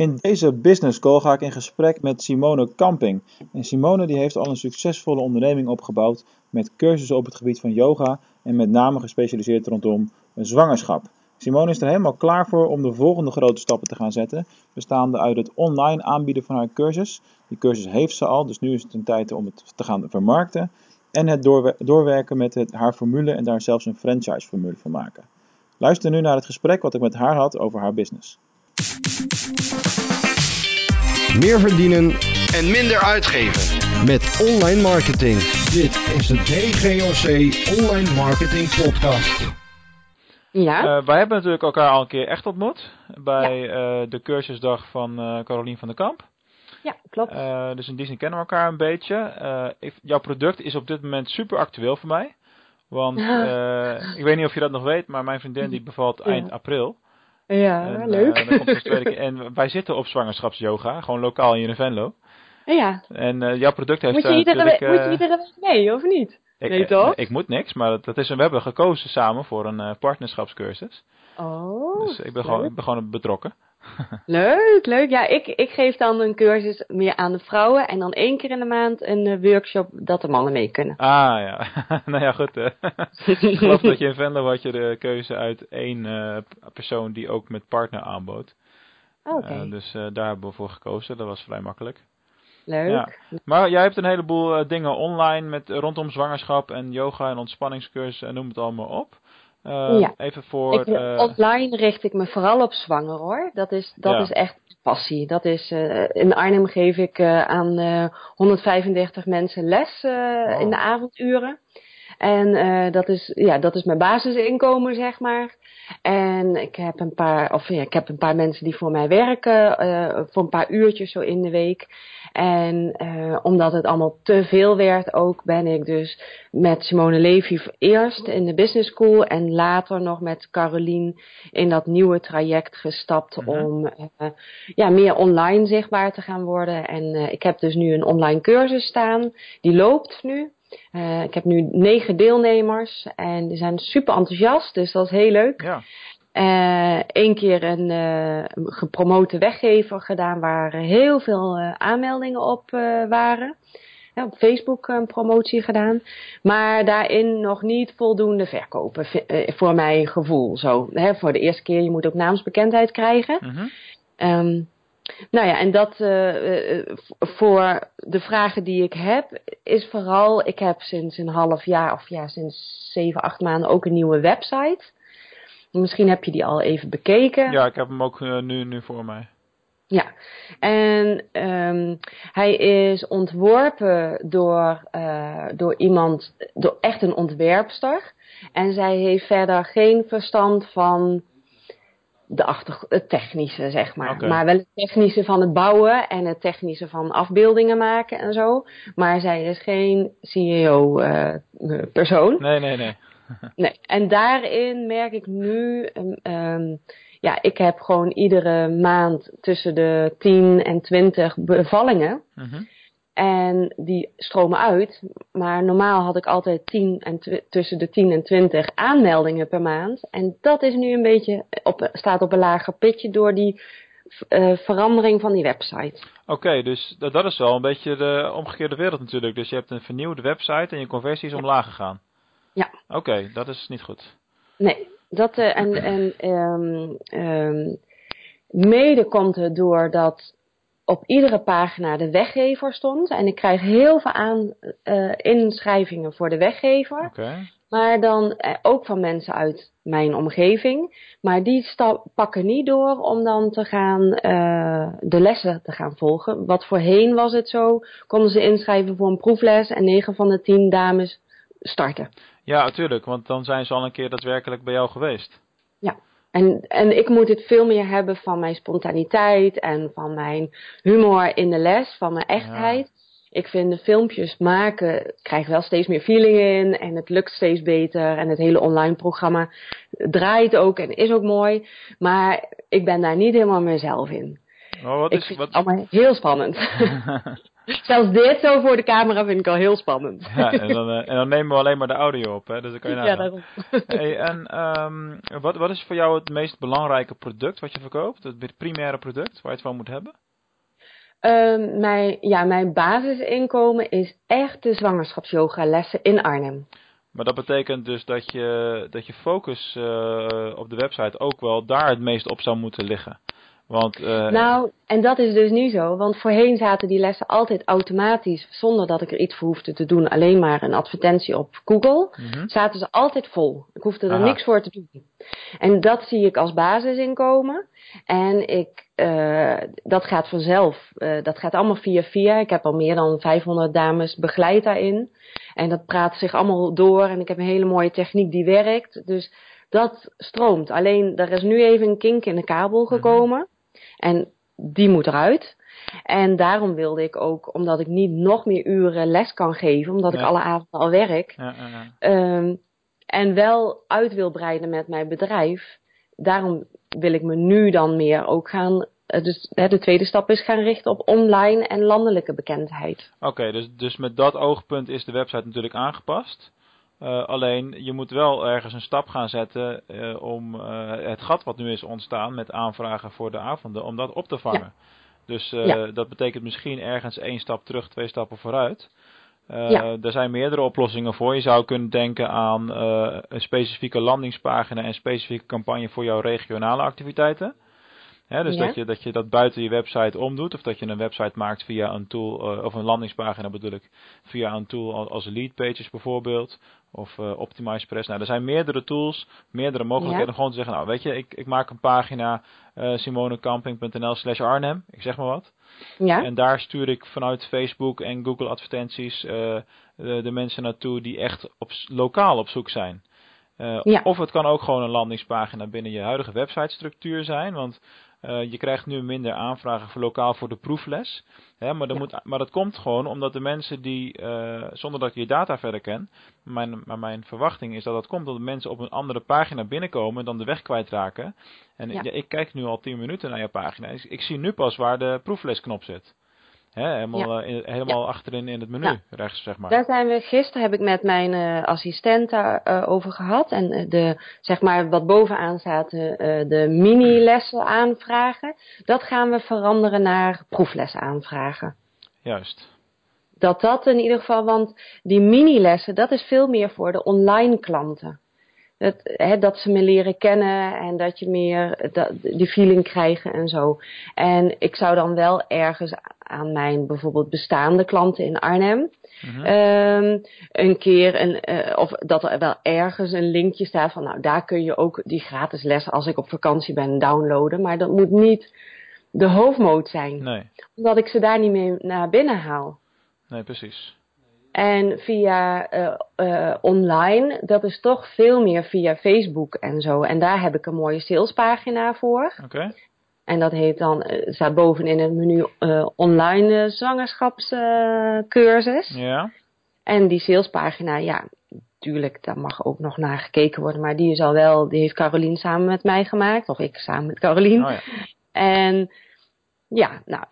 In deze business call ga ik in gesprek met Simone Kamping. En Simone die heeft al een succesvolle onderneming opgebouwd met cursussen op het gebied van yoga en met name gespecialiseerd rondom zwangerschap. Simone is er helemaal klaar voor om de volgende grote stappen te gaan zetten, bestaande uit het online aanbieden van haar cursus. Die cursus heeft ze al, dus nu is het een tijd om het te gaan vermarkten. En het doorwerken met het, haar formule en daar zelfs een franchise formule van maken. Luister nu naar het gesprek wat ik met haar had over haar business. Meer verdienen en minder uitgeven. met online marketing. Dit is de DGOC Online Marketing Podcast. Ja, Uh, wij hebben natuurlijk elkaar al een keer echt ontmoet bij eh, de cursusdag van eh Carolien van der Kamp. ja, klopt. Eh, dus in die zin kennen we elkaar een beetje. Eh, ik- jouw product is op dit moment super actueel voor mij. Want eh, ik weet niet of je dat nog weet, maar mijn vriendin die bevalt eind Ja. april. Ja, En, leuk. eh, keer. En wij zitten op zwangerschapsyoga, gewoon lokaal in Venlo. ja. En eh, jouw product heeft Moet je, daar iedere, natuurlijk... we- moet je eh, iedere week mee, of niet? ik, nee, eh, toch? Ik moet niks, maar dat, dat is, een- we hebben gekozen samen voor een eh, partnerschapscursus. Oh, dus ik ben, gewoon, ik ben gewoon betrokken. Leuk, leuk. Ja, ik, ik geef dan een cursus meer aan de vrouwen en dan één keer in de maand een eh, workshop dat de mannen mee kunnen. Ah ja, nou ja goed. ik geloof dat je in Venlo had je de keuze uit één eh, persoon die ook met partner aanbood. Oké, Eh, dus daar hebben we voor gekozen. Dat was vrij makkelijk. leuk. ja. Maar jij hebt een heleboel dingen online met rondom zwangerschap en yoga en ontspanningscursus en noem het allemaal op. Eh, Ja. Even voor. Ik, eh, online richt ik me vooral op zwanger hoor. Dat is, dat Ja. is echt passie. Dat is, eh, in Arnhem geef ik aan eh, 135 mensen les Wow. in de avonduren. En eh, dat, is, ja, dat is mijn basisinkomen, zeg maar. En ik heb een paar, of ja, ik heb een paar mensen die voor mij werken, eh, voor een paar uurtjes zo in de week. En eh, omdat het allemaal te veel werd ook, ben ik dus met Simone Levy eerst in de business school en later nog met Carolien in dat nieuwe traject gestapt Mhm. om eh, ja, meer online zichtbaar te gaan worden. En eh, ik heb dus nu een online cursus staan, die loopt nu. Eh, ik heb nu negen deelnemers en die zijn super enthousiast, dus dat is heel leuk. ja. Eén keer een eh, gepromote weggever gedaan waar heel veel eh, aanmeldingen op eh, waren. Ja, op Facebook een promotie gedaan. Maar daarin nog niet voldoende verkopen, eh, voor mijn gevoel. Zo, hè, voor de eerste keer, je moet ook naamsbekendheid krijgen. Mhm. Ehm, nou ja, en dat eh, eh, voor de vragen die ik heb, is vooral, ik heb sinds een half jaar, of ja, sinds zeven, acht maanden ook een nieuwe website. Misschien heb je die al even bekeken. ja, ik heb hem ook eh, nu, nu voor mij. Ja, en ehm, hij is ontworpen door, door iemand, door echt een ontwerpster. En zij heeft verder geen verstand van de achter, het technische, zeg maar. Maar wel het technische van het bouwen en het technische van afbeeldingen maken en zo. Maar zij is geen CEO-persoon. Nee, nee, nee. Nee, en daarin merk ik nu, ehm, ehm, ja, ik heb gewoon iedere maand tussen de 10 en 20 bevallingen. Mhm. En die stromen uit. Maar normaal had ik altijd 10 en tussen de 10 en 20 aanmeldingen per maand. En dat is nu een beetje op, staat op een lager pitje door die eh, verandering van die website. Oké, dus dat, dat is wel een beetje de omgekeerde wereld natuurlijk. Dus je hebt een vernieuwde website en je conversie is omlaag gegaan. Ja. Oké, dat is niet goed. Nee, dat eh, en, en ehm, ehm, mede komt het doordat op iedere pagina de weggever stond. En ik krijg heel veel aan, eh, inschrijvingen voor de weggever. Maar dan eh, ook van mensen uit mijn omgeving. Maar die sta- pakken niet door om dan te gaan eh, de lessen te gaan volgen. Wat voorheen was het zo, konden ze inschrijven voor een proefles en 9 van de 10 dames starten. Ja, natuurlijk, want dan zijn ze al een keer daadwerkelijk bij jou geweest. Ja, en, en ik moet het veel meer hebben van mijn spontaniteit en van mijn humor in de les, van mijn echtheid. Ik vind de filmpjes maken, ik krijg wel steeds meer feeling in en het lukt steeds beter. En het hele online programma draait ook en is ook mooi. Maar ik ben daar niet helemaal mezelf in. Maar wat ik is, vind wat... het allemaal heel spannend. Zelfs dit zo voor de camera vind ik al heel spannend. ja, en, dan, eh, en dan nemen we alleen maar de audio op, hè? dus dan kan je Ja, daarom. Hey, en ehm, wat, wat is voor jou het meest belangrijke product wat je verkoopt? Het primaire product waar je het van moet hebben? Ehm, mijn, ja, mijn basisinkomen is echt de zwangerschapsyoga lessen in Arnhem. Maar dat betekent dus dat je, dat je focus eh, op de website ook wel daar het meest op zou moeten liggen. Want, eh, Nou, en dat is dus nu zo, want voorheen zaten die lessen altijd automatisch, zonder dat ik er iets voor hoefde te doen, alleen maar een advertentie op Google, mhm. zaten ze altijd vol. Ik hoefde er Aha. niks voor te doen. En dat zie ik als basisinkomen. En ik, eh, dat gaat vanzelf. Eh, dat gaat allemaal via via. Ik heb al meer dan 500 dames begeleid daarin. En dat praat zich allemaal door. En ik heb een hele mooie techniek die werkt. Dus dat stroomt. Alleen, er is nu even een kink in de kabel gekomen. En die moet eruit. En daarom wilde ik ook, omdat ik niet nog meer uren les kan geven, omdat ik alle avonden al werk, ja, ja, ja. Ehm, en wel uit wil breiden met mijn bedrijf. Daarom wil ik me nu dan meer ook gaan. eh, Dus hè, de tweede stap is gaan richten op online en landelijke bekendheid. Oké, dus, dus met dat oogpunt is de website natuurlijk aangepast. Eh, alleen je moet wel ergens een stap gaan zetten eh, om eh, het gat wat nu is ontstaan met aanvragen voor de avonden, om dat op te vangen. Dus Ja. dat betekent misschien ergens één stap terug, twee stappen vooruit. Ja. Er zijn meerdere oplossingen voor. Je zou kunnen denken aan een specifieke landingspagina en specifieke campagne voor jouw regionale activiteiten. Dus Ja. dat, je, dat je dat buiten je website omdoet, of dat je een website maakt via een tool, eh, of een landingspagina bedoel ik, via een tool als, als Leadpages bijvoorbeeld, of eh OptimizePress. Nou, er zijn meerdere tools, meerdere mogelijkheden om gewoon te zeggen, nou weet je, ik, ik maak een pagina eh simonecamping.nl slash Arnhem, ik zeg maar wat. Ja, En daar stuur ik vanuit Facebook en Google advertenties de, de mensen naartoe die echt op, lokaal op zoek zijn. Ja. Of het kan ook gewoon een landingspagina binnen je huidige websitestructuur zijn. Want je krijgt nu minder aanvragen voor lokaal voor de proefles. Hè, maar, dat Ja. moet, maar dat komt gewoon omdat de mensen die, eh, zonder dat ik je data verder ken, mijn, maar mijn verwachting is dat dat komt omdat mensen op een andere pagina binnenkomen en dan de weg kwijtraken. En Ja. ik kijk nu al 10 minuten naar je pagina. Ik, ik zie nu pas waar de proeflesknop zit. Hè, helemaal eh, in- helemaal achterin in het menu, Ja. rechts zeg maar. daar zijn we. Gisteren heb ik met mijn eh, assistent daarover gehad. En eh, de, zeg maar, wat bovenaan staat, eh, eh, de mini-lessen aanvragen. Dat gaan we veranderen naar proeflessen aanvragen. Juist. dat dat in ieder geval, want die mini-lessen, dat is veel meer voor de online klanten. Dat, hè, dat ze me leren kennen en dat je meer dat, die feeling krijgen en zo. En ik zou dan wel ergens aan mijn bijvoorbeeld bestaande klanten in Arnhem. Mhm. ehm, een keer een, eh, of dat er wel ergens een linkje staat van, nou daar kun je ook die gratis lessen als ik op vakantie ben downloaden. Maar dat moet niet de hoofdmoot zijn, Nee, omdat ik ze daar niet mee naar binnen haal. nee, precies. En via eh, eh, online, dat is toch veel meer via Facebook en zo. En daar heb ik een mooie salespagina voor. Oké. En dat heet dan, eh, staat bovenin het menu eh, online eh, zwangerschapscursus. Ja. En die salespagina, ja, natuurlijk, daar mag ook nog naar gekeken worden. Maar die is al wel, die heeft Carolien samen met mij gemaakt. Of ik samen met Carolien. Oh ja. En ja, nou,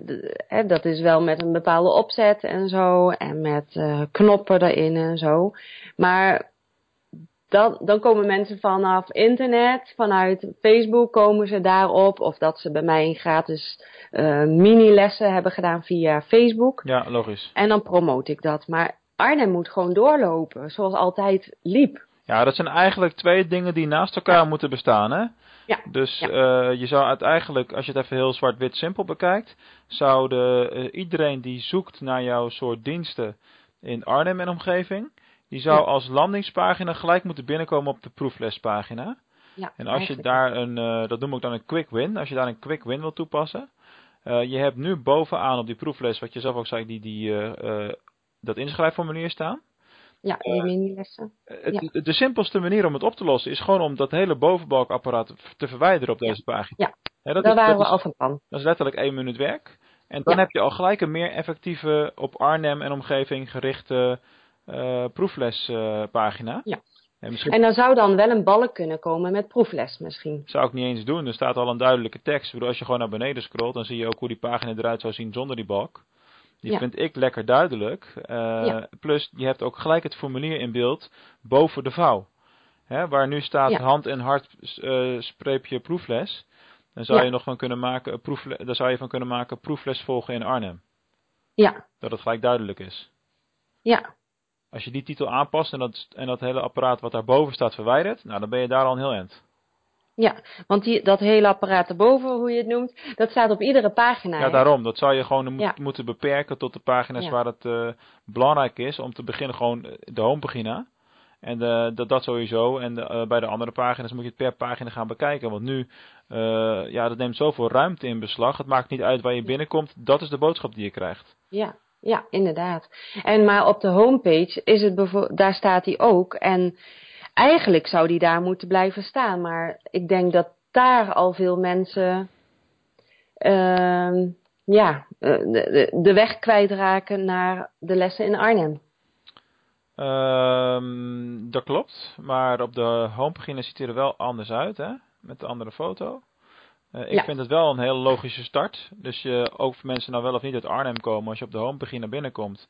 hè, dat is wel met een bepaalde opzet en zo. En met knoppen erin en zo. Maar dan, dan komen mensen vanaf internet, vanuit Facebook komen ze daarop. Of dat ze bij mij gratis eh, mini-lessen hebben gedaan via Facebook. Ja, logisch. En dan promote ik dat. Maar Arnhem moet gewoon doorlopen, zoals altijd liep. Ja, dat zijn eigenlijk twee dingen die naast elkaar moeten bestaan, hè? Ja, Dus ja. eh, je zou uiteindelijk, als je het even heel zwart-wit simpel bekijkt, zou de, eh, iedereen die zoekt naar jouw soort diensten in Arnhem en omgeving, die zou Ja. als landingspagina gelijk moeten binnenkomen op de proeflespagina. Ja, En als je daar een, eh, dat noem ik dan een quick win, als je daar een quick win wil toepassen, eh, je hebt nu bovenaan op die proefles, wat je zelf ook zei, die, die, eh, dat inschrijfformulier staan. Ja, die mini-lessen. De simpelste manier om het op te lossen is gewoon om dat hele bovenbalkapparaat te verwijderen op deze pagina. Ja. Dat, Daar is, waren dat, we al van plan. dat is letterlijk één minuut werk. En dan heb je al gelijk een meer effectieve op Arnhem en omgeving gerichte proeflespagina. Ja. En misschien En dan zou dan wel een balk kunnen komen met proefles misschien. zou ik niet eens doen. Er staat al een duidelijke tekst. Bedoel, als je gewoon naar beneden scrolt, dan zie je ook hoe die pagina eruit zou zien zonder die balk. Die Ja. vind ik lekker duidelijk. Eh, Ja. Plus, je hebt ook gelijk het formulier in beeld boven de vouw. Hè, waar nu staat Ja. hand en hart eh, streepje proefles. Dan zou je nog van kunnen maken, eh, proefle- daar zou je van kunnen maken proefles volgen in Arnhem. Ja, Dat het gelijk duidelijk is. ja, Als je die titel aanpast en dat, en dat hele apparaat wat daarboven staat verwijdert, nou dan ben je daar al een heel eind. ja. Want die, dat hele apparaat erboven, hoe je het noemt, dat staat op iedere pagina. Ja, hè? daarom. Dat zou je gewoon Ja. moeten beperken tot de pagina's Ja. waar het eh, belangrijk is. Om te beginnen gewoon eh, de homepagina. En eh, dat, dat sowieso. En de, bij de andere pagina's moet je het per pagina gaan bekijken. Want nu, eh, ja, dat neemt zoveel ruimte in beslag. Het maakt niet uit waar je binnenkomt. Dat is de boodschap die je krijgt. Ja, ja, inderdaad. En maar op de homepage is het daar staat hij ook. En eigenlijk zou die daar moeten blijven staan. Maar ik denk dat daar al veel mensen ehm, ja, eh, de weg kwijtraken naar de lessen in Arnhem. Ehm, dat klopt. Maar op de homepagina ziet hij er wel anders uit, hè? Met de andere foto. Eh, ik Ja. vind het wel een hele logische start. Dus je, ook voor mensen nou wel of niet uit Arnhem komen, als je op de homepagina binnenkomt,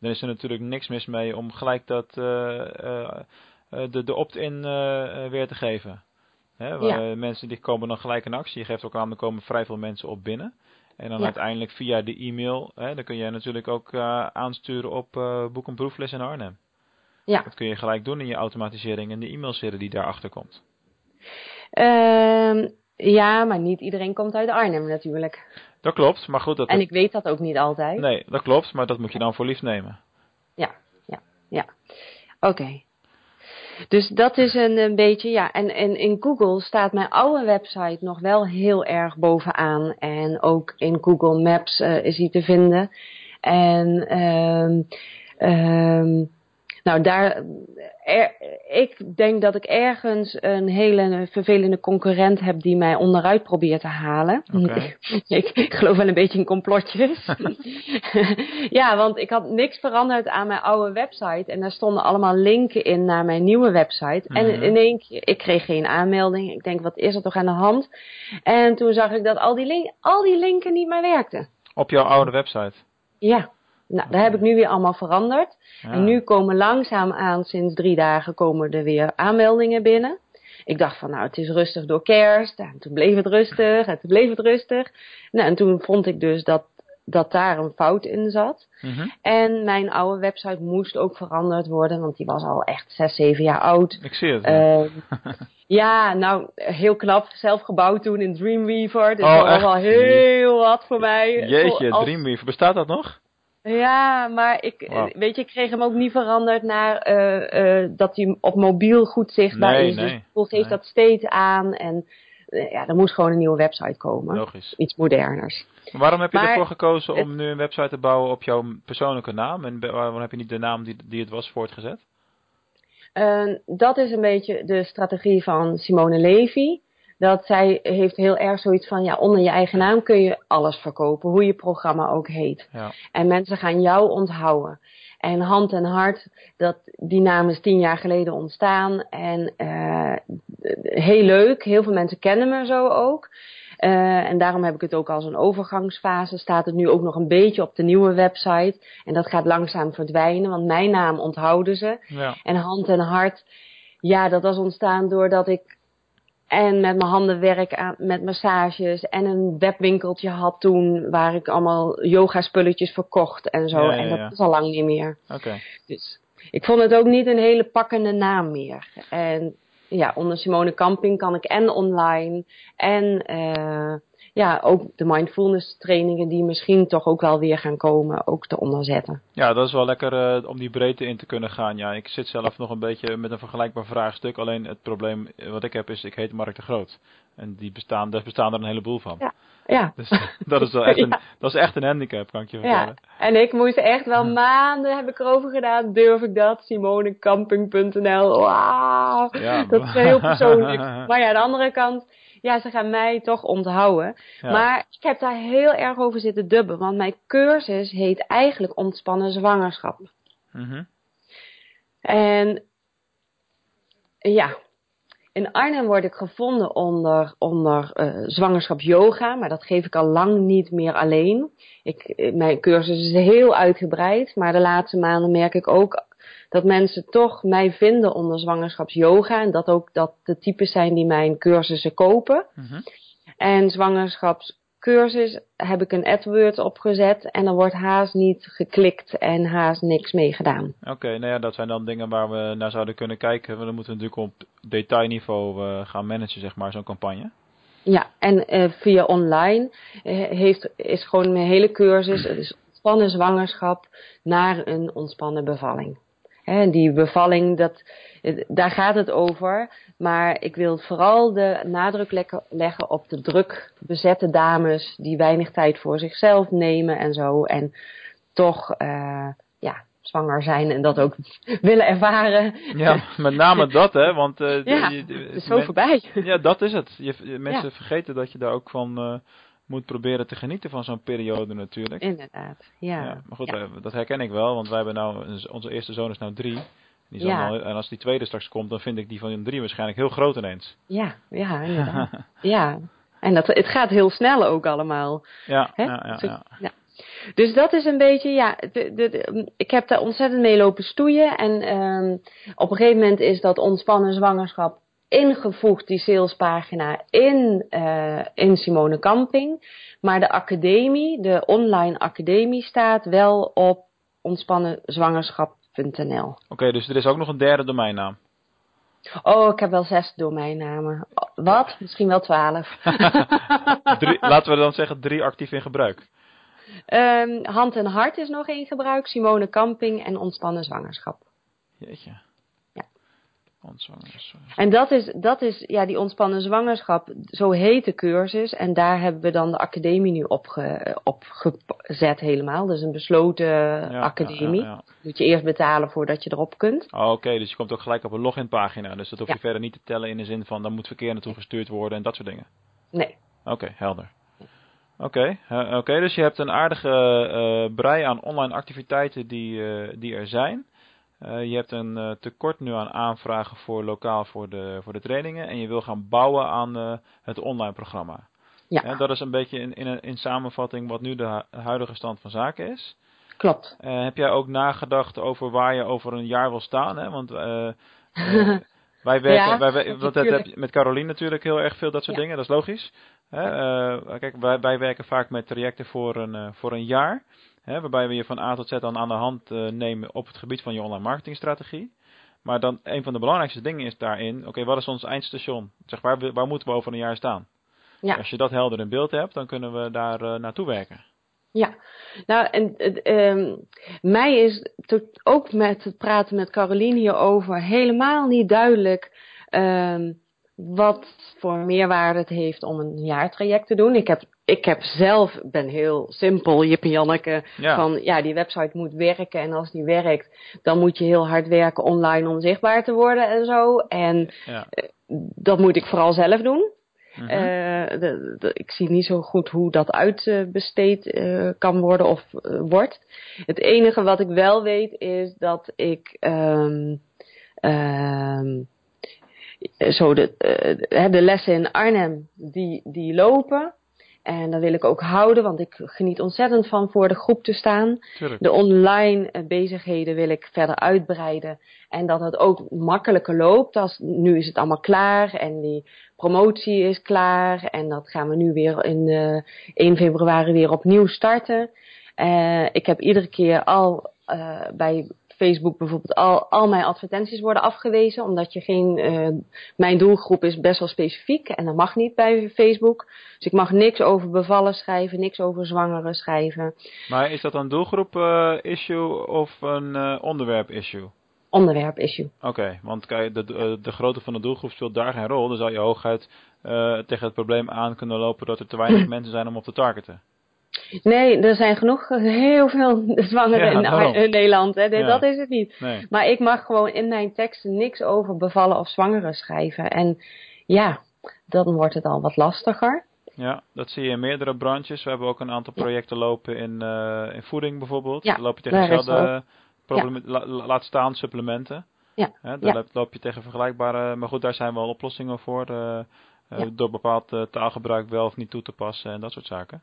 dan is er natuurlijk niks mis mee om gelijk dat, eh, de, de opt-in weer te geven. Hè, waar Mensen die komen dan gelijk in actie. Je geeft ook aan, er komen vrij veel mensen op binnen. En dan Ja. uiteindelijk via de e-mail, hè, dan kun je natuurlijk ook aansturen op boek een proefles in Arnhem. Ja. Dat kun je gelijk doen in je automatisering en de e-mailserie die daarachter komt. Ehm, ja, maar niet iedereen komt uit Arnhem natuurlijk. Dat klopt, maar goed, dat, En ik weet dat ook niet altijd. nee, dat klopt, maar dat moet je dan voor lief nemen. Ja, ja, ja. Oké. Dus dat is een, een beetje, ja. En, en in Google staat mijn oude website nog wel heel erg bovenaan. En ook in Google Maps eh, is hij te vinden. En ehm ehm nou, daar, er, ik denk dat ik ergens een hele vervelende concurrent heb die mij onderuit probeert te halen. Ik, ik geloof wel een beetje in complotjes. ja, want ik had niks veranderd aan mijn oude website. En daar stonden allemaal linken in naar mijn nieuwe website. Mhm. En in één keer, ik kreeg geen aanmelding. Ik denk, wat is er toch aan de hand? En toen zag ik dat al die, link, al die linken niet meer werkten. Op jouw oude website. Ja, nou, daar heb ik nu weer allemaal veranderd. Ja. En nu komen langzaam aan, sinds drie dagen, komen er weer aanmeldingen binnen. Ik dacht van, nou, het is rustig door kerst. En toen bleef het rustig, en toen bleef het rustig. Nou, en toen vond ik dus dat, dat daar een fout in zat. Mhm. En mijn oude website moest ook veranderd worden, want die was al echt zes, zeven jaar oud. Ik zie het. ja. Ehm, ja, nou, heel knap. Zelf gebouwd toen in Dreamweaver. Dus Oh, dat was wel heel wat voor mij. Jeetje, Als- Dreamweaver, bestaat dat nog? Ja, maar ik, Wauw. weet je, ik kreeg hem ook niet veranderd naar eh, eh, dat hij op mobiel goed zichtbaar Nee, is. Dus nee, Google geeft nee. dat steeds aan. En eh, ja, er moest gewoon een nieuwe website komen. Logisch. Iets moderners. Waarom heb je Maar ervoor gekozen om het- nu een website te bouwen op jouw persoonlijke naam? En waarom heb je niet de naam die, die het was voortgezet? Eh, dat is een beetje de strategie van Simone Levy. Dat zij heeft heel erg zoiets van, ja, onder je eigen naam kun je alles verkopen, hoe je programma ook heet. Ja. En mensen gaan jou onthouden. En hand en hart, dat, die naam is tien jaar geleden ontstaan. En eh, heel leuk, heel veel mensen kennen me zo ook. Eh, en daarom heb ik het ook als een overgangsfase. Staat het nu ook nog een beetje op de nieuwe website. En dat gaat langzaam verdwijnen, want mijn naam onthouden ze. Ja. En hand en hart, ja, dat was ontstaan doordat ik en met mijn handen werk aan, met massages en een webwinkeltje had toen waar ik allemaal yoga spulletjes verkocht en zo. Ja, ja, en dat is al lang niet meer. Oké. Dus ik vond het ook niet een hele pakkende naam meer. En ja, onder Simone Camping kan ik en online en eh, ja, ook de mindfulness trainingen die misschien toch ook wel weer gaan komen, ook te onderzetten. Ja, dat is wel lekker eh, om die breedte in te kunnen gaan. Ja, ik zit zelf nog een beetje met een vergelijkbaar vraagstuk. Alleen het probleem wat ik heb is, ik heet Mark de Groot. En die bestaan, daar bestaan er een heleboel van. Ja. Ja, Dus dat is, wel echt een, Ja. dat is echt een handicap, kan ik je Ja, vertellen. en ik moest echt wel maanden heb ik erover gedaan. Durf ik dat? Simonecamping.nl. Wauw. Ja. Dat is heel persoonlijk. Maar ja, aan de andere kant, ja, ze gaan mij toch onthouden. Ja. Maar ik heb daar heel erg over zitten dubben. Want mijn cursus heet eigenlijk ontspannen zwangerschap. Mhm. En Ja. In Arnhem word ik gevonden onder, onder uh, zwangerschapsyoga, maar dat geef ik al lang niet meer alleen. Ik, mijn cursus is heel uitgebreid, maar de laatste maanden merk ik ook dat mensen toch mij vinden onder zwangerschapsyoga. En dat ook dat de types zijn die mijn cursussen kopen. Mhm. En zwangerschapscursus heb ik een AdWords opgezet en er wordt haast niet geklikt en haast niks mee gedaan. Oké, nou ja, dat zijn dan dingen waar we naar zouden kunnen kijken. Want dan moeten we natuurlijk op detailniveau uh, gaan managen, zeg maar, zo'n campagne. Ja, en uh, via online uh, heeft, is gewoon mijn hele cursus, het is ontspannen zwangerschap naar een ontspannen bevalling. Hè, die bevalling, dat, daar gaat het over. Maar ik wil vooral de nadruk leggen op de druk bezette dames die weinig tijd voor zichzelf nemen en zo. En toch, uh, ja, zwanger zijn en dat ook willen ervaren. Ja, met name dat, hè? Want uh, ja, je, het is zo men, voorbij. Ja, dat is het. Je, mensen ja. vergeten dat je daar ook van uh, moet proberen te genieten van zo'n periode natuurlijk. Inderdaad, ja. ja maar goed, ja. dat herken ik wel, want wij hebben nou, onze eerste zoon is nou drie. Die ja. Al, en als die tweede straks komt, dan vind ik die van een drie waarschijnlijk heel groot ineens. Ja, ja, inderdaad. ja. En dat, het gaat heel snel ook allemaal. Ja, ja, ja, ja. ja. Dus dat is een beetje, ja, de, de, de, ik heb daar ontzettend mee lopen stoeien. En um, op een gegeven moment is dat ontspannen zwangerschap ingevoegd, die salespagina, in, uh, in Simone Camping. Maar de academie, de online academie, staat wel op ontspannen zwangerschap.nl. Oké, okay, dus er is ook nog een derde domeinnaam. Oh, ik heb wel zes domeinnamen. Wat? Misschien wel twaalf. drie, laten we dan zeggen drie actief in gebruik. Um, hand en hart is nog in gebruik. Simone Camping en ontspannen zwangerschap. Jeetje. En dat is, dat is, ja, die ontspannen zwangerschap, zo heet de cursus. En daar hebben we dan de academie nu opge, opgezet helemaal. Dus een besloten ja, academie. Ja, ja, Moet je eerst betalen voordat je erop kunt. Oh, Oké, okay. dus je komt ook gelijk op een loginpagina. Dus dat hoef je verder niet te tellen in de zin van, dan moet verkeer naartoe gestuurd worden en dat soort dingen. Nee. Oké, okay, helder. Oké, okay. okay, dus je hebt een aardige uh, brei aan online activiteiten die, uh, die er zijn. Je hebt een tekort nu aan aanvragen voor lokaal voor de, voor de trainingen en je wil gaan bouwen aan het online programma. Ja. dat is een beetje in, in, in samenvatting wat nu de huidige stand van zaken is. Klopt. heb jij ook nagedacht over waar je over een jaar wil staan? Hè? Want wij werken, ja, wij, want dat heb je met Caroline natuurlijk heel erg veel dat soort ja. dingen, dat is logisch. Hè, uh, kijk, wij, wij, werken vaak met trajecten voor een, uh, voor een jaar. Hè, waarbij we je van A tot Z dan aan de hand uh, nemen op het gebied van je online marketingstrategie. Maar dan een van de belangrijkste dingen is daarin, oké, okay, wat is ons eindstation? Zeg, waar, waar moeten we over een jaar staan? Ja. Als je dat helder in beeld hebt, dan kunnen we daar naartoe werken. Ja, nou en uh, mij is tot, ook met het praten met Caroline hierover helemaal niet duidelijk uh, wat voor meerwaarde het heeft om een jaartraject te doen. Ik heb, ik heb zelf, ben heel simpel, Jip en Janneke, ja. van ja, die website moet werken en als die werkt, dan moet je heel hard werken online om zichtbaar te worden en zo. En ja. dat moet ik vooral zelf doen. Mhm. Uh, de, de, ik zie niet zo goed hoe dat uitbesteed uh, kan worden of wordt. Het enige wat ik wel weet is dat ik um, um, zo de, de lessen in Arnhem die, die lopen. En dat wil ik ook houden, want ik geniet ontzettend van voor de groep te staan. Tuurlijk. De online bezigheden wil ik verder uitbreiden. En dat het ook makkelijker loopt. Als, nu is het allemaal klaar en die promotie is klaar. En dat gaan we nu weer in uh, 1 februari weer opnieuw starten. Uh, ik heb iedere keer al uh, bij Facebook bijvoorbeeld al, al mijn advertenties worden afgewezen. Omdat je geen, uh, mijn doelgroep is best wel specifiek en dat mag niet bij Facebook. Dus ik mag niks over bevallen schrijven, niks over zwangeren schrijven. Maar is dat een doelgroep uh, issue of een uh, onderwerp issue? Onderwerp issue. Oké, okay, want kijk, de, de, de grootte van de doelgroep speelt daar geen rol. Dan zou je hooguit tegen het probleem aan kunnen lopen dat er te weinig mensen zijn om op te targeten. Nee, er zijn genoeg, heel veel zwangeren ja, in, in, Nederland. Hè. Ja. Dat is het niet. Nee. Maar ik mag gewoon in mijn teksten niks over bevallen of zwangeren schrijven. En ja, dan wordt het al wat lastiger. Ja, dat zie je in meerdere branches. We hebben ook een aantal projecten lopen in, uh, in voeding bijvoorbeeld. Ja, loop je tegen dezelfde problemen, la, laat staan supplementen. Ja. Hè, daar Ja. loop, je tegen vergelijkbare, maar goed, daar zijn wel oplossingen voor. eh, eh, Ja. Door bepaald eh, taalgebruik wel of niet toe te passen en dat soort zaken.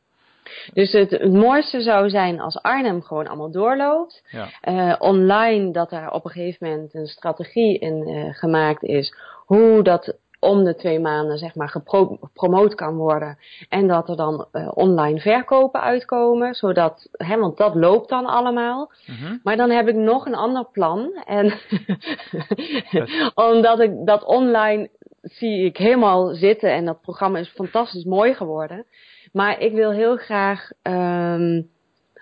Dus het, het mooiste zou zijn als Arnhem gewoon allemaal doorloopt. Ja. Eh, online dat er op een gegeven moment een strategie in eh, gemaakt is. Hoe dat om de twee maanden zeg maar gepro- gepromoot kan worden. En dat er dan eh, online verkopen uitkomen. Zodat, hè, want dat loopt dan allemaal. Mhm. Maar dan heb ik nog een ander plan. En omdat ik dat online zie ik helemaal zitten. En dat programma is fantastisch mooi geworden. Maar ik wil heel graag ehm,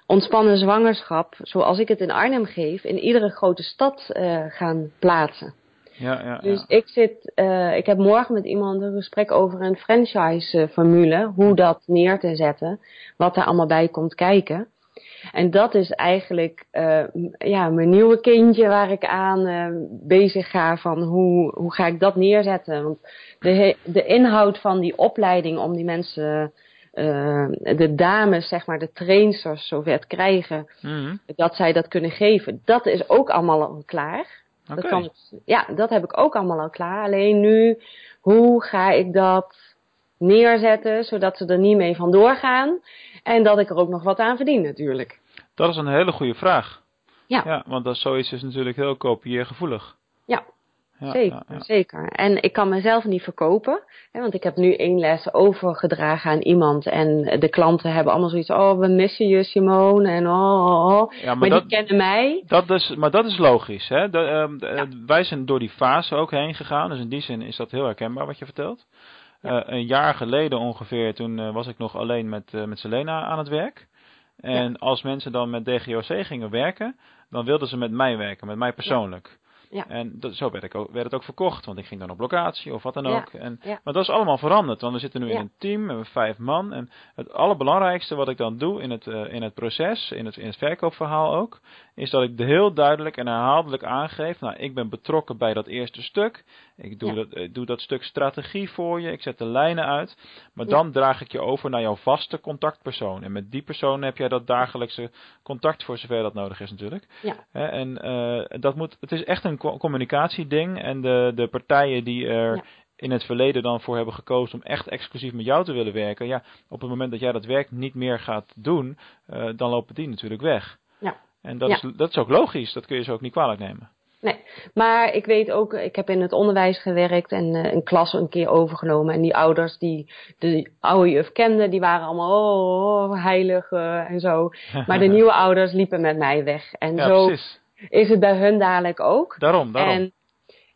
ontspannen zwangerschap, zoals ik het in Arnhem geef, in iedere grote stad eh, gaan plaatsen. Ja, ja, Dus ik zit, eh, ik heb morgen met iemand een gesprek over een franchise-formule, hoe dat neer te zetten, wat er allemaal bij komt kijken. En dat is eigenlijk eh, ja, mijn nieuwe kindje waar ik aan bezig ga van hoe, hoe ga ik dat neerzetten. Want de, de inhoud van die opleiding om die mensen, eh, de dames, zeg maar, de trainsters zover krijgen, Mhm. dat zij dat kunnen geven, dat is ook allemaal al klaar. Dat kan, ja, dat heb ik ook allemaal al klaar. Alleen nu, hoe ga ik dat neerzetten, zodat ze er niet mee vandoor gaan. En dat ik er ook nog wat aan verdien natuurlijk. Dat is een hele goede vraag. Ja. Ja, want dat zoiets is natuurlijk heel kopieergevoelig. Ja, zeker, zeker. En ik kan mezelf niet verkopen. Hè, want ik heb nu één les overgedragen aan iemand. En de klanten hebben allemaal zoiets. Oh, we missen je Simone. En oh, oh, oh. Ja, maar maar dat- die kennen mij. Dat is, maar dat is logisch. Hè? De, ehm, de- eh, Wij zijn door die fase ook heen gegaan. Dus in die zin is dat heel herkenbaar wat je vertelt. Eh, een jaar geleden ongeveer, toen eh, was ik nog alleen met, eh, met Selena aan het werk. En als mensen dan met DGOC gingen werken, dan wilden ze met mij werken, met mij persoonlijk. Ja. En dat, zo werd, ik ook, werd het ook verkocht, want ik ging dan op locatie of wat dan Ja, ook. En, ja. Maar dat is allemaal veranderd, want we zitten nu in een team, we hebben vijf man. En het allerbelangrijkste wat ik dan doe in het, eh, in het proces, in het, in het verkoopverhaal ook, is dat ik heel duidelijk en herhaaldelijk aangeef, nou ik ben betrokken bij dat eerste stuk. Ik doe, Ja. dat, ik doe dat stuk strategie voor je, ik zet de lijnen uit. Maar Ja. dan draag ik je over naar jouw vaste contactpersoon. En met die persoon heb jij dat dagelijkse contact voor zover dat nodig is natuurlijk. Ja. En eh, dat moet, het is echt een co- communicatieding. En de, de partijen die er Ja. in het verleden dan voor hebben gekozen om echt exclusief met jou te willen werken. Ja, op het moment dat jij dat werk niet meer gaat doen, eh, dan lopen die natuurlijk weg. Ja. En dat, Ja. is, dat is ook logisch, dat kun je ze ook niet kwalijk nemen. Nee, maar ik weet ook, ik heb in het onderwijs gewerkt en eh, een klas een keer overgenomen. En die ouders die de oude juf kenden, die waren allemaal oh, oh, heilig eh, en zo. Maar de nieuwe ouders liepen met mij weg. En Ja, zo precies. is het bij hun dadelijk ook. Daarom, daarom. En,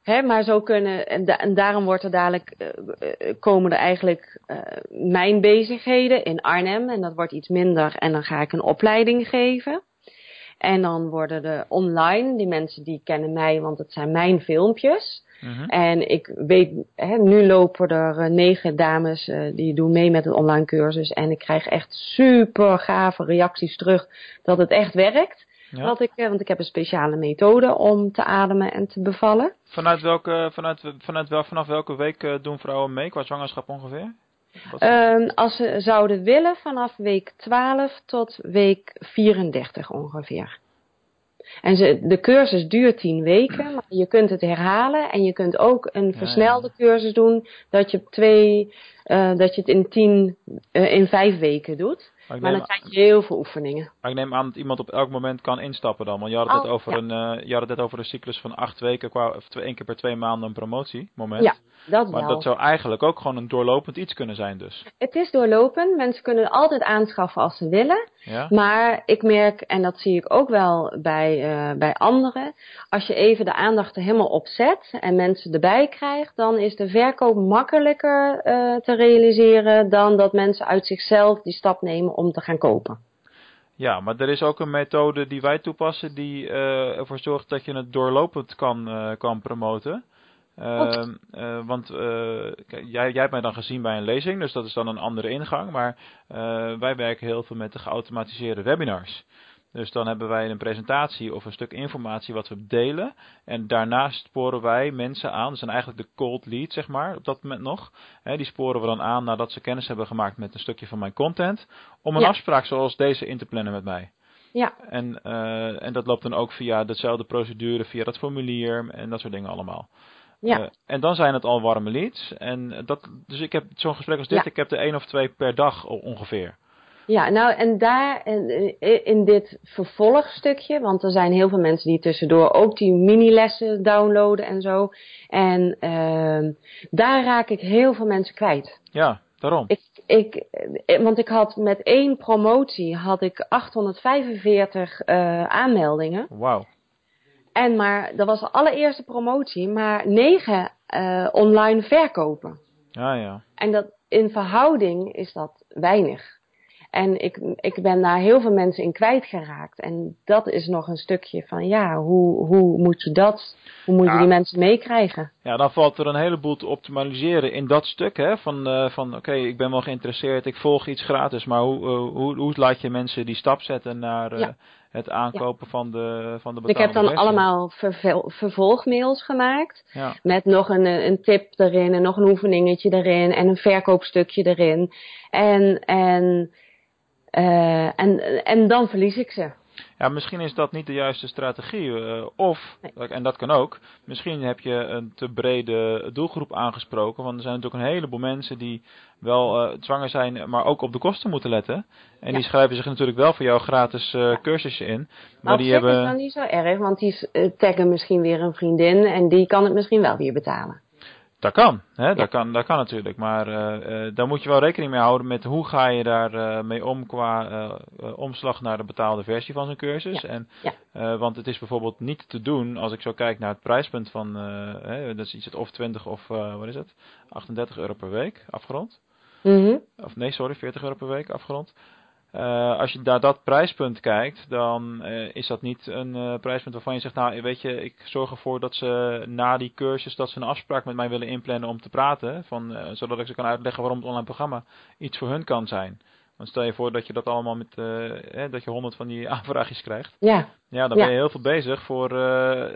hè, maar zo kunnen, en, da- en daarom wordt er dadelijk, eh, komen er eigenlijk mijn bezigheden in Arnhem. En dat wordt iets minder. En dan ga ik een opleiding geven. En dan worden de online, die mensen die kennen mij, want het zijn mijn filmpjes. Mhm. En ik weet, hè, nu lopen er eh, negen dames eh, die doen mee met een online cursus. En ik krijg echt super gave reacties terug dat het echt werkt. Ja. Wat ik, eh, want ik heb een speciale methode om te ademen en te bevallen. Vanuit welke, vanuit, vanuit wel, vanaf welke week doen vrouwen mee qua zwangerschap ongeveer? Ehm, als ze zouden willen, vanaf week 12 tot week 34 ongeveer. En ze, de cursus duurt 10 weken, maar je kunt het herhalen. En je kunt ook een ja. versnelde cursus doen, dat je, twee, eh, dat je het in, 10, eh, in 5 weken doet. Maar, Maar dan krijg je heel veel oefeningen. maar ik neem aan dat iemand op elk moment kan instappen dan. Want je had het, Oh, over, ja. een, eh, je had het over een cyclus van acht weken, qua, of twee, één keer per twee maanden een promotiemoment. Ja, dat Maar wel. dat zou eigenlijk ook gewoon een doorlopend iets kunnen zijn dus. Het is doorlopend. Mensen kunnen het altijd aanschaffen als ze willen. Ja? Maar ik merk, en dat zie ik ook wel bij, eh, bij anderen, als je even de aandacht er helemaal op zet en mensen erbij krijgt, dan is de verkoop makkelijker eh, te realiseren dan dat mensen uit zichzelf die stap nemen om te gaan kopen. Ja, maar er is ook een methode die wij toepassen die eh, ervoor zorgt dat je het doorlopend kan, kan promoten. Ehm, eh, want eh, jij, jij hebt mij dan gezien bij een lezing, dus dat is dan een andere ingang. Maar eh, wij werken heel veel met de geautomatiseerde webinars. Dus dan hebben wij een presentatie of een stuk informatie wat we delen. En daarnaast sporen wij mensen aan. Dat zijn eigenlijk de cold leads, zeg maar, op dat moment nog. Die sporen we dan aan nadat ze kennis hebben gemaakt met een stukje van mijn content. Om een Ja. afspraak zoals deze in te plannen met mij. Ja. En, en dat loopt dan ook via dezelfde procedure, via dat formulier en dat soort dingen allemaal. Ja. Eh, en dan zijn het al warme leads. En dat, dus ik heb zo'n gesprek als dit, Ja. ik heb er één of twee per dag ongeveer. Ja, nou en daar in, in dit vervolgstukje, want er zijn heel veel mensen die tussendoor ook die mini-lessen downloaden en zo. En ehm, daar raak ik heel veel mensen kwijt. Ja, daarom. Ik, ik, eh, want ik had met één promotie had ik 845 eh, aanmeldingen. Wauw. En maar dat was de allereerste promotie, maar negen eh, online verkopen. Ja, ja. En dat in verhouding is dat weinig. En ik, ik ben daar heel veel mensen in kwijtgeraakt. En dat is nog een stukje van, ja, hoe, hoe moet je dat, hoe moet je Ja. die mensen meekrijgen? Ja, dan valt er een heleboel te optimaliseren in dat stuk. Hè? Van, eh, van oké, ik ben wel geïnteresseerd, ik volg iets gratis. Maar hoe, eh, hoe, hoe laat je mensen die stap zetten naar eh, Ja. het aankopen van de, van de Ik heb dan versie? allemaal vervel- vervolgmails gemaakt. Ja. Met nog een, een tip erin en nog een oefeningetje erin en een verkoopstukje erin. En, en, eh, en, en dan verlies ik ze. ja, misschien is dat niet de juiste strategie. eh, of, en dat kan ook, misschien heb je een te brede doelgroep aangesproken. Want er zijn natuurlijk een heleboel mensen die wel eh, zwanger zijn, maar ook op de kosten moeten letten. En die schrijven zich natuurlijk wel voor jouw gratis cursusje in. Maar op die hebben... is dat niet zo erg, want die taggen misschien weer een vriendin en die kan het misschien wel weer betalen. Dat kan, hè? Dat, kan, dat kan natuurlijk. Maar eh, daar moet je wel rekening mee houden met hoe ga je daar eh, mee om qua omslag naar de betaalde versie van zo'n cursus. Ja, En, ja. want het is bijvoorbeeld niet te doen als ik zo kijk naar het prijspunt van, hè, dat is iets het of 20 of wat is het, 38 euro per week afgerond. Mhm. Of nee, sorry, 40 euro per week afgerond. Eh, als je naar dat prijspunt kijkt, dan eh, is dat niet een eh, prijspunt waarvan je zegt, nou weet je, ik zorg ervoor dat ze na die cursus, dat ze een afspraak met mij willen inplannen om te praten, van, zodat ik ze kan uitleggen waarom het online programma iets voor hun kan zijn. Want stel je voor dat je dat allemaal met, dat je honderd van die aanvraagjes krijgt. Ja, Ja, dan Ja. ben je heel veel bezig voor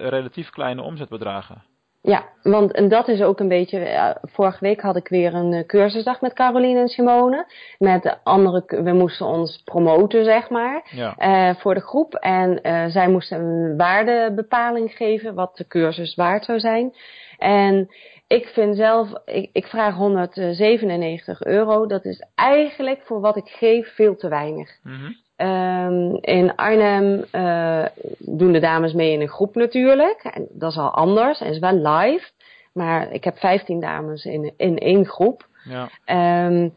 relatief kleine omzetbedragen. Ja, want en dat is ook een beetje. ja, vorige week had ik weer een eh, cursusdag met Caroline en Simone. Met de andere, we moesten ons promoten, zeg maar. Ja, eh, voor de groep. En eh, zij moesten een waardebepaling geven, wat de cursus waard zou zijn. En ik vind zelf, ik, ik vraag 197 euro. Dat is eigenlijk voor wat ik geef veel te weinig. Mhm. Ehm, in Arnhem eh, doen de dames mee in een groep natuurlijk. En dat is al anders en is wel live. Maar ik heb 15 dames in, in één groep. ja. Ehm,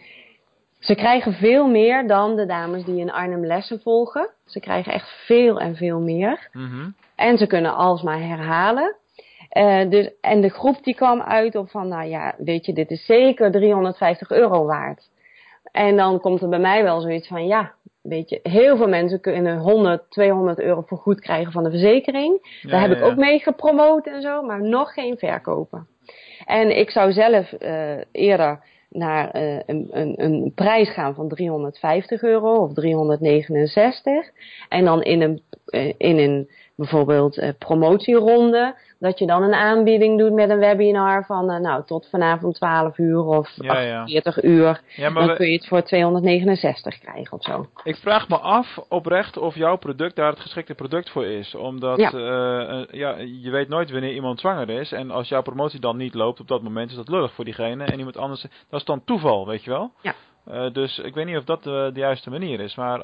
ze krijgen veel meer dan de dames die in Arnhem lessen volgen. Ze krijgen echt veel en veel meer. Mhm. En ze kunnen alsmaar herhalen. Eh, dus, en de groep die kwam uit op van, nou ja, weet je, dit is zeker 350 euro waard. En dan komt er bij mij wel zoiets van, ja, weet je, heel veel mensen kunnen 100, 200 euro vergoed krijgen van de verzekering. Ja, Daar heb ja, ik ook mee gepromoot en zo, maar nog geen verkopen. En ik zou zelf eh, eerder naar eh, een, een, een prijs gaan van 350 euro of 369. En dan in een, eh, in een bijvoorbeeld promotieronde, dat je dan een aanbieding doet met een webinar van eh, nou tot vanavond 12 uur of Ja, ja. 48 uur. Ja, dan we- kun je het voor 269 krijgen of zo. Ik vraag me af oprecht of jouw product daar het geschikte product voor is. Omdat Ja. eh, ja, je weet nooit wanneer iemand zwanger is. En als jouw promotie dan niet loopt op dat moment, is dat lullig voor diegene. En iemand anders, dat is dan toeval, weet je wel? Ja. Eh, dus ik weet niet of dat de juiste manier is. Maar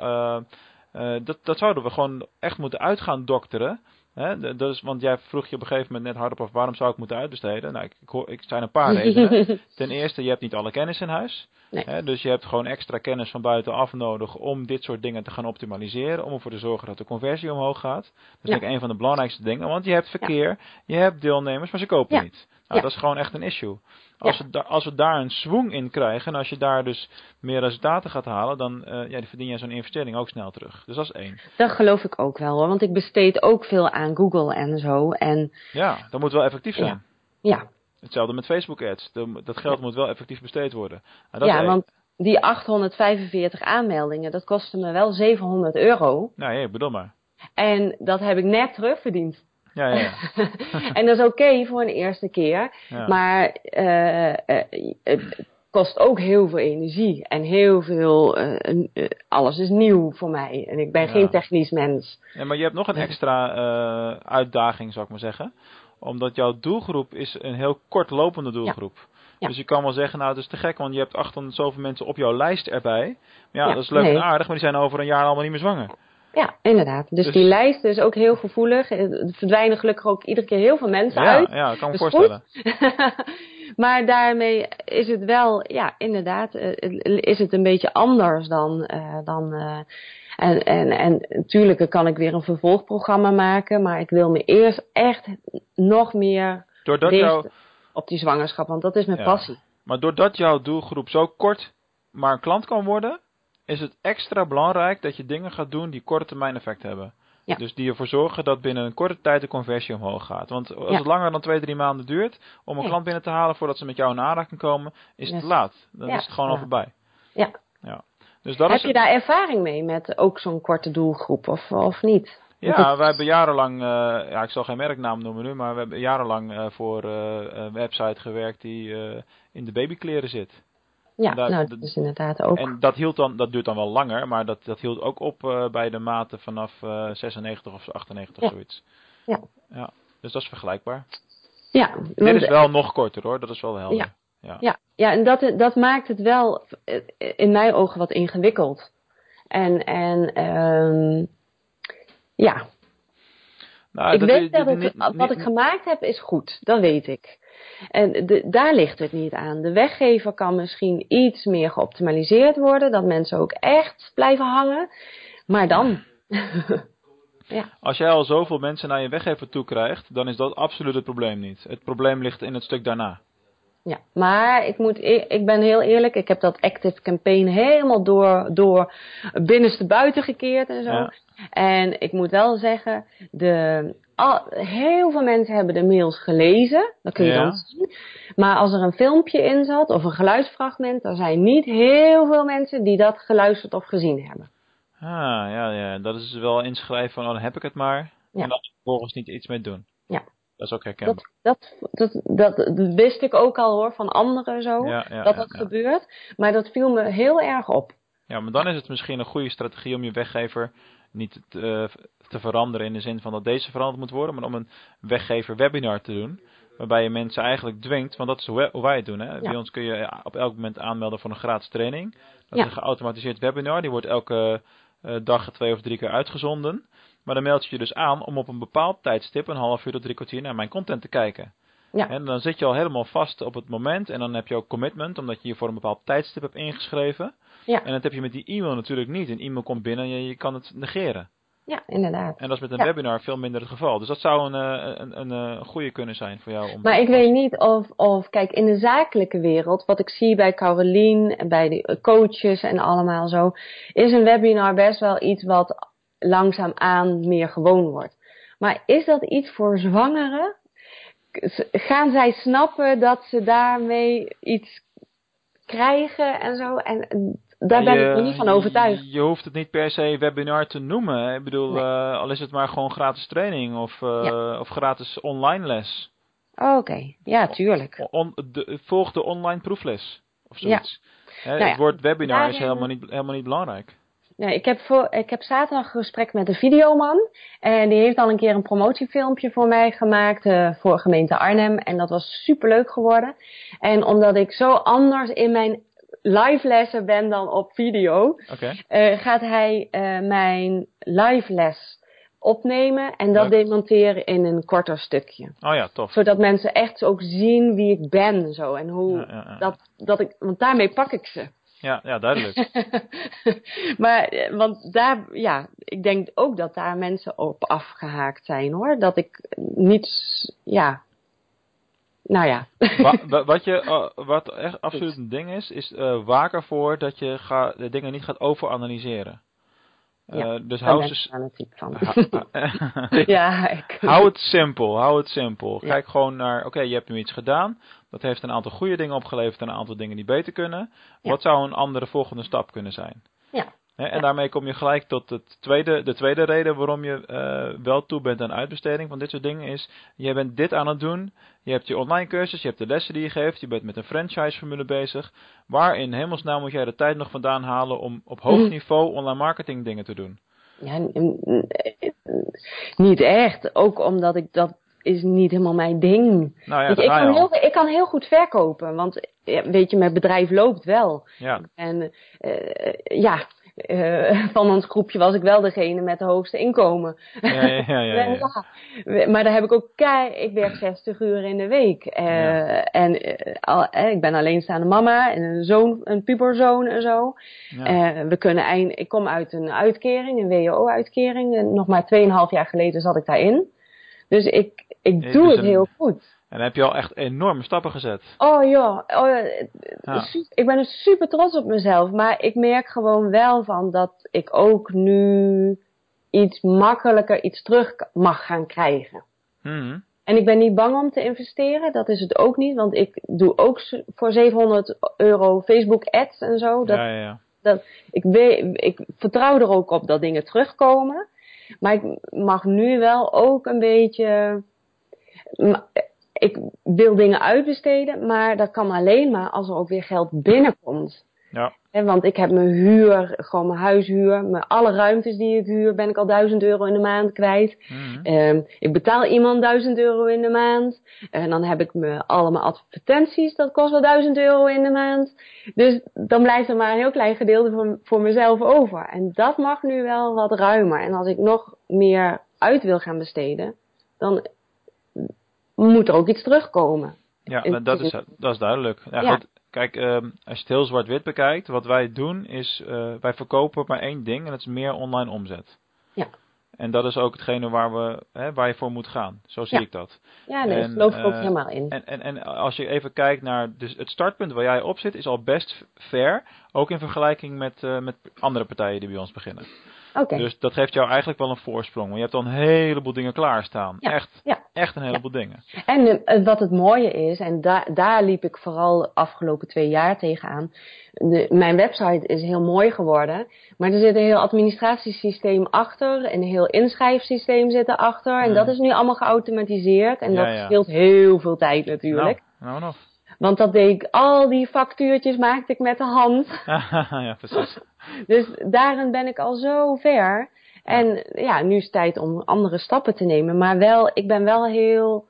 dat, dat zouden we gewoon echt moeten uitgaan dokteren. Hè? Is, want jij vroeg je op een gegeven moment net hardop af waarom zou ik moeten uitbesteden. Nou, ik, ik, hoor, ik zijn een paar redenen. Ten eerste, je hebt niet alle kennis in huis. Nee. Hè, dus je hebt gewoon extra kennis van buitenaf nodig om dit soort dingen te gaan optimaliseren. Om ervoor te zorgen dat de conversie omhoog gaat. Dat is Ja. eigenlijk een van de belangrijkste dingen. Want je hebt verkeer, je hebt deelnemers, maar ze kopen Ja. niet. Nou, Ja. dat is gewoon echt een issue. Als, Ja. we als we daar een swing in krijgen en als je daar dus meer resultaten gaat halen, dan eh, ja, die verdien je zo'n investering ook snel terug. Dus dat is één. Dat geloof ik ook wel hoor, want ik besteed ook veel aan Google en zo. En Ja, dat moet wel effectief zijn. Ja. ja, Hetzelfde met Facebook ads. Dat geld moet wel effectief besteed worden. Nou, dat ja want die 845 aanmeldingen, dat kostte me wel 700 euro. Nou ja, ik bedoel maar. En dat heb ik net terugverdiend. Ja, en dat is oké voor een eerste keer. Ja. Maar eh, eh, eh, kost ook heel veel energie en heel veel, alles is nieuw voor mij en ik ben Ja. geen technisch mens. Ja, maar je hebt nog een extra uitdaging, zou ik maar zeggen. Omdat jouw doelgroep is een heel kortlopende doelgroep. Ja. Dus je kan wel zeggen, nou, het is te gek, want je hebt 800 zoveel mensen op jouw lijst erbij. Maar ja, Ja, dat is leuk nee. en aardig, maar die zijn over een jaar allemaal niet meer zwanger. Ja, inderdaad. Dus, Dus- die lijst is ook heel gevoelig. Er verdwijnen gelukkig ook iedere keer heel veel mensen Ja, uit. ja, ik kan me is voorstellen. maar daarmee is het wel, ja, inderdaad, eh, is het een beetje anders dan. eh, dan eh, en, en, en natuurlijk kan ik weer een vervolgprogramma maken, maar ik wil me eerst echt nog meer Doordat op die zwangerschap, want dat is mijn Ja. passie. maar doordat jouw doelgroep zo kort maar een klant kan worden, is het extra belangrijk dat je dingen gaat doen die korte termijn effect hebben. Ja. Dus die ervoor zorgen dat binnen een korte tijd de conversie omhoog gaat. Want als Ja. het langer dan twee, drie maanden duurt om een klant binnen te halen voordat ze met jou in aanraking komen, is het Yes. laat. Dan is het gewoon al voorbij. Ja. ja. Dus dat Heb is, je daar ervaring mee met ook zo'n korte doelgroep of, of niet? Ja, wij hebben jarenlang, eh, ja, ik zal geen merknaam noemen nu, maar we hebben jarenlang eh, voor eh, een website gewerkt die eh, in de babykleren zit. Ja, Daar- nou, dat is inderdaad ook. En dat, hield dan, dat duurt dan wel langer, maar dat, dat hield ook op eh, bij de maten vanaf eh 96 of 98 Ja. zoiets. Ja. ja. Dus dat is vergelijkbaar. ja, Dit is wel nog korter hoor, dat is wel helder. Ja. Ja. Ja, ja en dat, dat maakt het wel eh, in mijn ogen wat ingewikkeld. En, en ehm, ja, Nou, ik dat weet dat het, wat ik gemaakt heb is goed, dat weet ik. En daar ligt het niet aan. De weggever kan misschien iets meer geoptimaliseerd worden, dat mensen ook echt blijven hangen. Maar dan, Als jij al zoveel mensen naar je weggever toe krijgt, dan is dat absoluut het probleem niet. Het probleem ligt in het stuk daarna. Ja. Maar ik, moet, e- ik ben heel eerlijk, ik heb dat Active Campaign helemaal door, door binnenste buiten gekeerd en zo. Ja. En ik moet wel zeggen, de, al, heel veel mensen hebben de mails gelezen. Dat kun je Ja. dan zien. Maar als er een filmpje in zat of een geluidsfragment, dan zijn niet heel veel mensen die dat geluisterd of gezien hebben. Ah, ja, ja. Dat is wel inschrijven van, oh, dan heb ik het maar. Ja. En dan vervolgens niet iets mee doen. Dat is ook herkenbaar. Dat, dat, dat, wist ik ook al hoor van anderen zo, Ja, ja, dat dat ja. gebeurt. Maar dat viel me heel erg op. Ja, maar dan is het misschien een goede strategie om je weggever niet te, eh, te veranderen in de zin van dat deze veranderd moet worden, maar om een weggever webinar te doen. Waarbij je mensen eigenlijk dwingt, want dat is hoe wij, het doen. Hè? Bij ons kun je op elk moment aanmelden voor een gratis training. Dat is een geautomatiseerd webinar. Die wordt elke eh, dag twee of drie keer uitgezonden. Maar dan meld je je dus aan om op een bepaald tijdstip, een half uur tot drie kwartier, naar mijn content te kijken. Ja. En dan zit je al helemaal vast op het moment en dan heb je ook commitment, omdat je je voor een bepaald tijdstip hebt ingeschreven. Ja. En dat heb je met die e-mail natuurlijk niet. Een e-mail komt binnen en je, je kan het negeren. Ja, inderdaad. En dat is met een Ja. webinar veel minder het geval. Dus dat zou een, eh, een, een, een goede kunnen zijn voor jou. Om Maar ik weet niet of, of, kijk, in de zakelijke wereld, wat ik zie bij Carolien en bij de coaches en allemaal zo, is een webinar best wel iets wat langzaamaan meer gewoon wordt. Maar is dat iets voor zwangeren? Gaan zij snappen dat ze daarmee iets krijgen en zo? En daar ben ik nog niet van overtuigd. Je hoeft het niet per se webinar te noemen. Ik bedoel, Nee. eh, al is het maar gewoon gratis training of, eh, of gratis online les. Oké, ja, tuurlijk. On- de- volg de online proefles of zoiets. Nou ja, het woord webinar is helemaal niet, helemaal niet belangrijk. Nee, ik, heb voor, ik heb zaterdag een gesprek met een videoman. En die heeft al een keer een promotiefilmpje voor mij gemaakt eh, voor gemeente Arnhem. En dat was superleuk geworden. En omdat ik zo anders in mijn live lessen ben dan op video, eh, gaat hij eh, mijn live les opnemen en dat Leuk. demonteren in een korter stukje. Oh ja, tof. Zodat mensen echt ook zien wie ik ben zo. En hoe Ja, ja, ja. dat, dat ik, want daarmee pak ik ze. Ja, ja, duidelijk. maar, eh, want daar, ja, ik denk ook dat daar mensen op afgehaakt zijn hoor. Dat ik niet, ja, nou ja. Wa- wa- wat, je, eh, wat echt absoluut een ding is, is eh waak ervoor dat je ga, de dingen niet gaat overanalyseren. Ja, dus hou fanatiek van. Ja, ik, hou het simpel, hou het simpel. Ja. Kijk gewoon naar, oké, je hebt nu iets gedaan. Dat heeft een aantal goede dingen opgeleverd en een aantal dingen die beter kunnen. Ja. Wat zou een andere volgende stap kunnen zijn? Ja. En daarmee kom je gelijk tot het tweede, de tweede reden waarom je eh, wel toe bent aan uitbesteding van dit soort dingen is, je bent dit aan het doen, je hebt je online cursus, je hebt de lessen die je geeft, je bent met een franchise formule bezig. Waar in hemelsnaam moet jij de tijd nog vandaan halen om op hoog niveau online marketing dingen te doen? Ja, niet echt. Ook omdat ik dat is niet helemaal mijn ding. Nou ja, Weet je, daar ik, kan heel, ik kan heel goed verkopen, want weet je, mijn bedrijf loopt wel. Ja, En eh, ja, eh, van ons groepje was ik wel degene met de hoogste inkomen. ja, ja, ja, maar daar heb ik ook kei, ik werk 60 uur in de week. Eh. En al, ik ben alleenstaande mama en een zoon, een puberzoon en zo. We kunnen eind, ik kom uit een uitkering, een WO-uitkering. Nog maar 2,5 jaar geleden zat ik daarin. Dus ik, ik doe het een- heel goed. En heb je al echt enorme stappen gezet. Oh oh, eh, Ja. ik ben dus super trots op mezelf. Maar ik merk gewoon wel van dat ik ook nu iets makkelijker iets terug mag gaan krijgen. Mhm. En ik ben niet bang om te investeren, dat is het ook niet. Want ik doe ook voor 700 euro Facebook ads en zo. Dat, Ja, ja, ja. dat, ik, weet, ik vertrouw er ook op dat dingen terugkomen. Maar ik mag nu wel ook een beetje. Ik wil dingen uitbesteden, maar dat kan alleen maar als er ook weer geld binnenkomt. Ja, Want ik heb mijn huur, gewoon mijn huishuur, mijn alle ruimtes die ik huur, ben ik al 1000 euro in de maand kwijt. Mhm. Ehm, ik betaal iemand 1000 euro in de maand. En dan heb ik me allemaal advertenties, dat kost wel 1000 euro in de maand. Dus dan blijft er maar een heel klein gedeelte voor, voor mezelf over. En dat mag nu wel wat ruimer. En als ik nog meer uit wil gaan besteden, dan moet er ook iets terugkomen. ja dat, is, dat is duidelijk. Ja, Ja. Goed, kijk, ehm, als je het heel zwart-wit bekijkt, wat wij doen is, eh, wij verkopen maar één ding en dat is meer online omzet. Ja. En dat is ook hetgene waar, we, hè, waar je voor moet gaan. Zo zie Ja. ik dat. Ja, nee, En, geloof ik ook eh, helemaal in. En, en, en als je even kijkt naar dus het startpunt waar jij op zit, is al best fair. Ook in vergelijking met, eh, met andere partijen die bij ons beginnen. Oké. Dus dat geeft jou eigenlijk wel een voorsprong. Want je hebt al een heleboel dingen klaarstaan. Ja, Echt, ja. Echt een heleboel dingen. En eh, wat het mooie is, en da daar liep ik vooral de afgelopen twee jaar tegenaan. De, mijn website is heel mooi geworden, maar er zit een heel administratiesysteem achter, een heel inschrijfsysteem zit erachter. En Hmm. dat is nu allemaal geautomatiseerd en Ja, dat scheelt heel veel tijd natuurlijk. Nou, nou nog. Want dat deed ik, al die factuurtjes maakte ik met de hand. ja, precies. Dus daarin ben ik al zo ver. En ja, nu is het tijd om andere stappen te nemen. Maar wel, ik ben wel heel.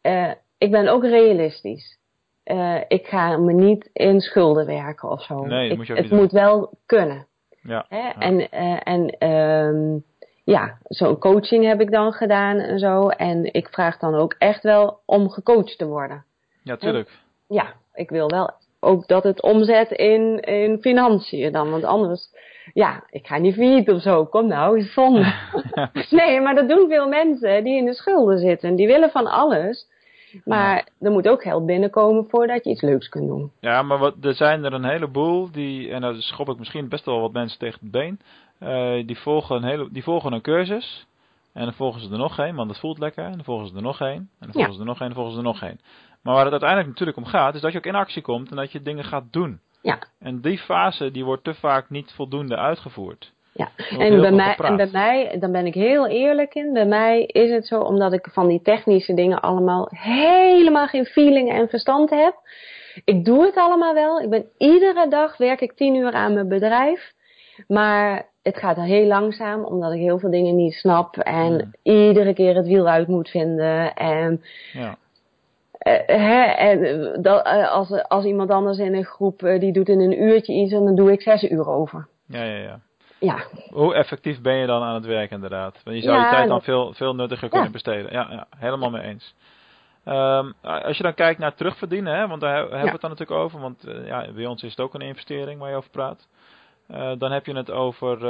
eh, ik ben ook realistisch. Eh, ik ga me niet in schulden werken of zo. Nee, Ik- moet je ook het moet wel kunnen. Ja. Hè? ja. En, eh, en ehm, ja, zo'n coaching heb ik dan gedaan en zo. En ik vraag dan ook echt wel om gecoacht te worden. ja, tuurlijk. Ja, ik wil wel ook dat het omzet in, in financiën dan. Want anders, ja, ik ga niet failliet of zo. Kom nou, is zonde. nee, maar dat doen veel mensen die in de schulden zitten. Die willen van alles. Maar er moet ook geld binnenkomen voordat je iets leuks kunt doen. Ja, maar wat, er zijn er een heleboel die, en daar schop ik misschien best wel wat mensen tegen het been, eh, die, volgen een hele, die volgen een cursus. En dan volgen ze er nog één, want het voelt lekker. En dan volgen ze er nog één. En dan volgen Ja. ze er nog één, en dan volgen ze er nog één. Maar waar het uiteindelijk natuurlijk om gaat, is dat je ook in actie komt en dat je dingen gaat doen. Ja. En die fase, die wordt te vaak niet voldoende uitgevoerd. Ja, en bij, mij, en bij mij, dan ben ik heel eerlijk in. Bij mij is het zo, omdat ik van die technische dingen allemaal helemaal geen feeling en verstand heb. Ik doe het allemaal wel. Ik ben iedere dag werk ik tien uur aan mijn bedrijf. Maar het gaat heel langzaam, omdat ik heel veel dingen niet snap. En Mm. iedere keer het wiel uit moet vinden. En Ja. Eh, hè, en eh, dat, eh, als, als iemand anders in een groep die doet in een uurtje iets, en dan doe ik zes uur over. Ja, ja, ja. Ja, Hoe effectief ben je dan aan het werk inderdaad? Want je zou Ja, je tijd dan dat- veel, veel nuttiger kunnen Ja. besteden. Ja, ja helemaal mee eens. Ehm, als je dan kijkt naar terugverdienen, hè, want daar he- hebben we het dan natuurlijk over, want ja, bij ons is het ook een investering waar je over praat. Dan heb je het over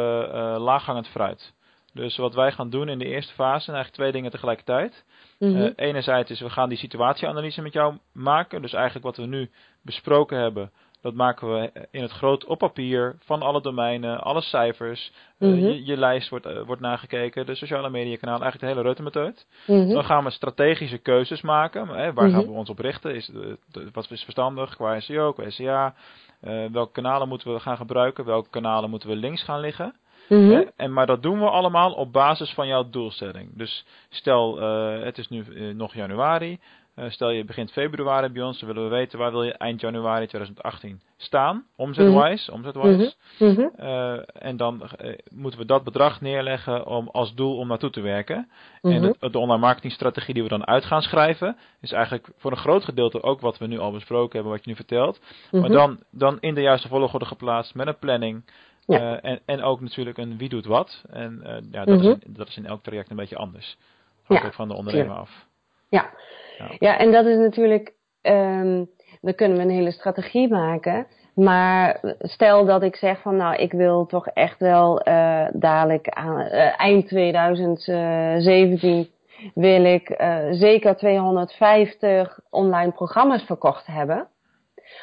laaghangend fruit. Dus wat wij gaan doen in de eerste fase, zijn eigenlijk twee dingen tegelijkertijd. Eh, enerzijds is we gaan die situatieanalyse met jou maken. Dus eigenlijk wat we nu besproken hebben, dat maken we in het groot op papier van alle domeinen, alle cijfers. Eh, Mhm. je, je lijst wordt, eh, wordt nagekeken, de sociale media kanaal, eigenlijk de hele reutemeteut. Mhm. Dan gaan we strategische keuzes maken. Hè, waar Mhm. gaan we ons op richten? Is, eh, de- wat is verstandig qua SEO, qua SEA? Eh, welke kanalen moeten we gaan gebruiken? Welke kanalen moeten we links gaan liggen? Mhm. Hè? En, maar dat doen we allemaal op basis van jouw doelstelling. Dus stel, eh, het is nu eh, nog januari. Eh, stel je begint februari bij ons, dan willen we weten waar wil je eind januari 2018 staan, omzetwise, omzetwise. Mhm. Mhm. Eh, en dan eh, moeten we dat bedrag neerleggen om, als doel om naartoe te werken. En Mhm. het- de online marketingstrategie die we dan uit gaan schrijven, is eigenlijk voor een groot gedeelte ook wat we nu al besproken hebben, wat je nu vertelt. Maar Mhm. dan, dan in de juiste volgorde geplaatst met een planning. Ja. Eh, en, en ook natuurlijk een wie doet wat. En eh, ja, dat, Mhm. is in, dat is in elk traject een beetje anders. Hangt Ja, ook van de ondernemer af. Ja. Ja. ja, en dat is natuurlijk, ehm, dan kunnen we een hele strategie maken. Maar stel dat ik zeg van nou, ik wil toch echt wel eh, dadelijk aan eind 2017 wil ik zeker 250 online programma's verkocht hebben.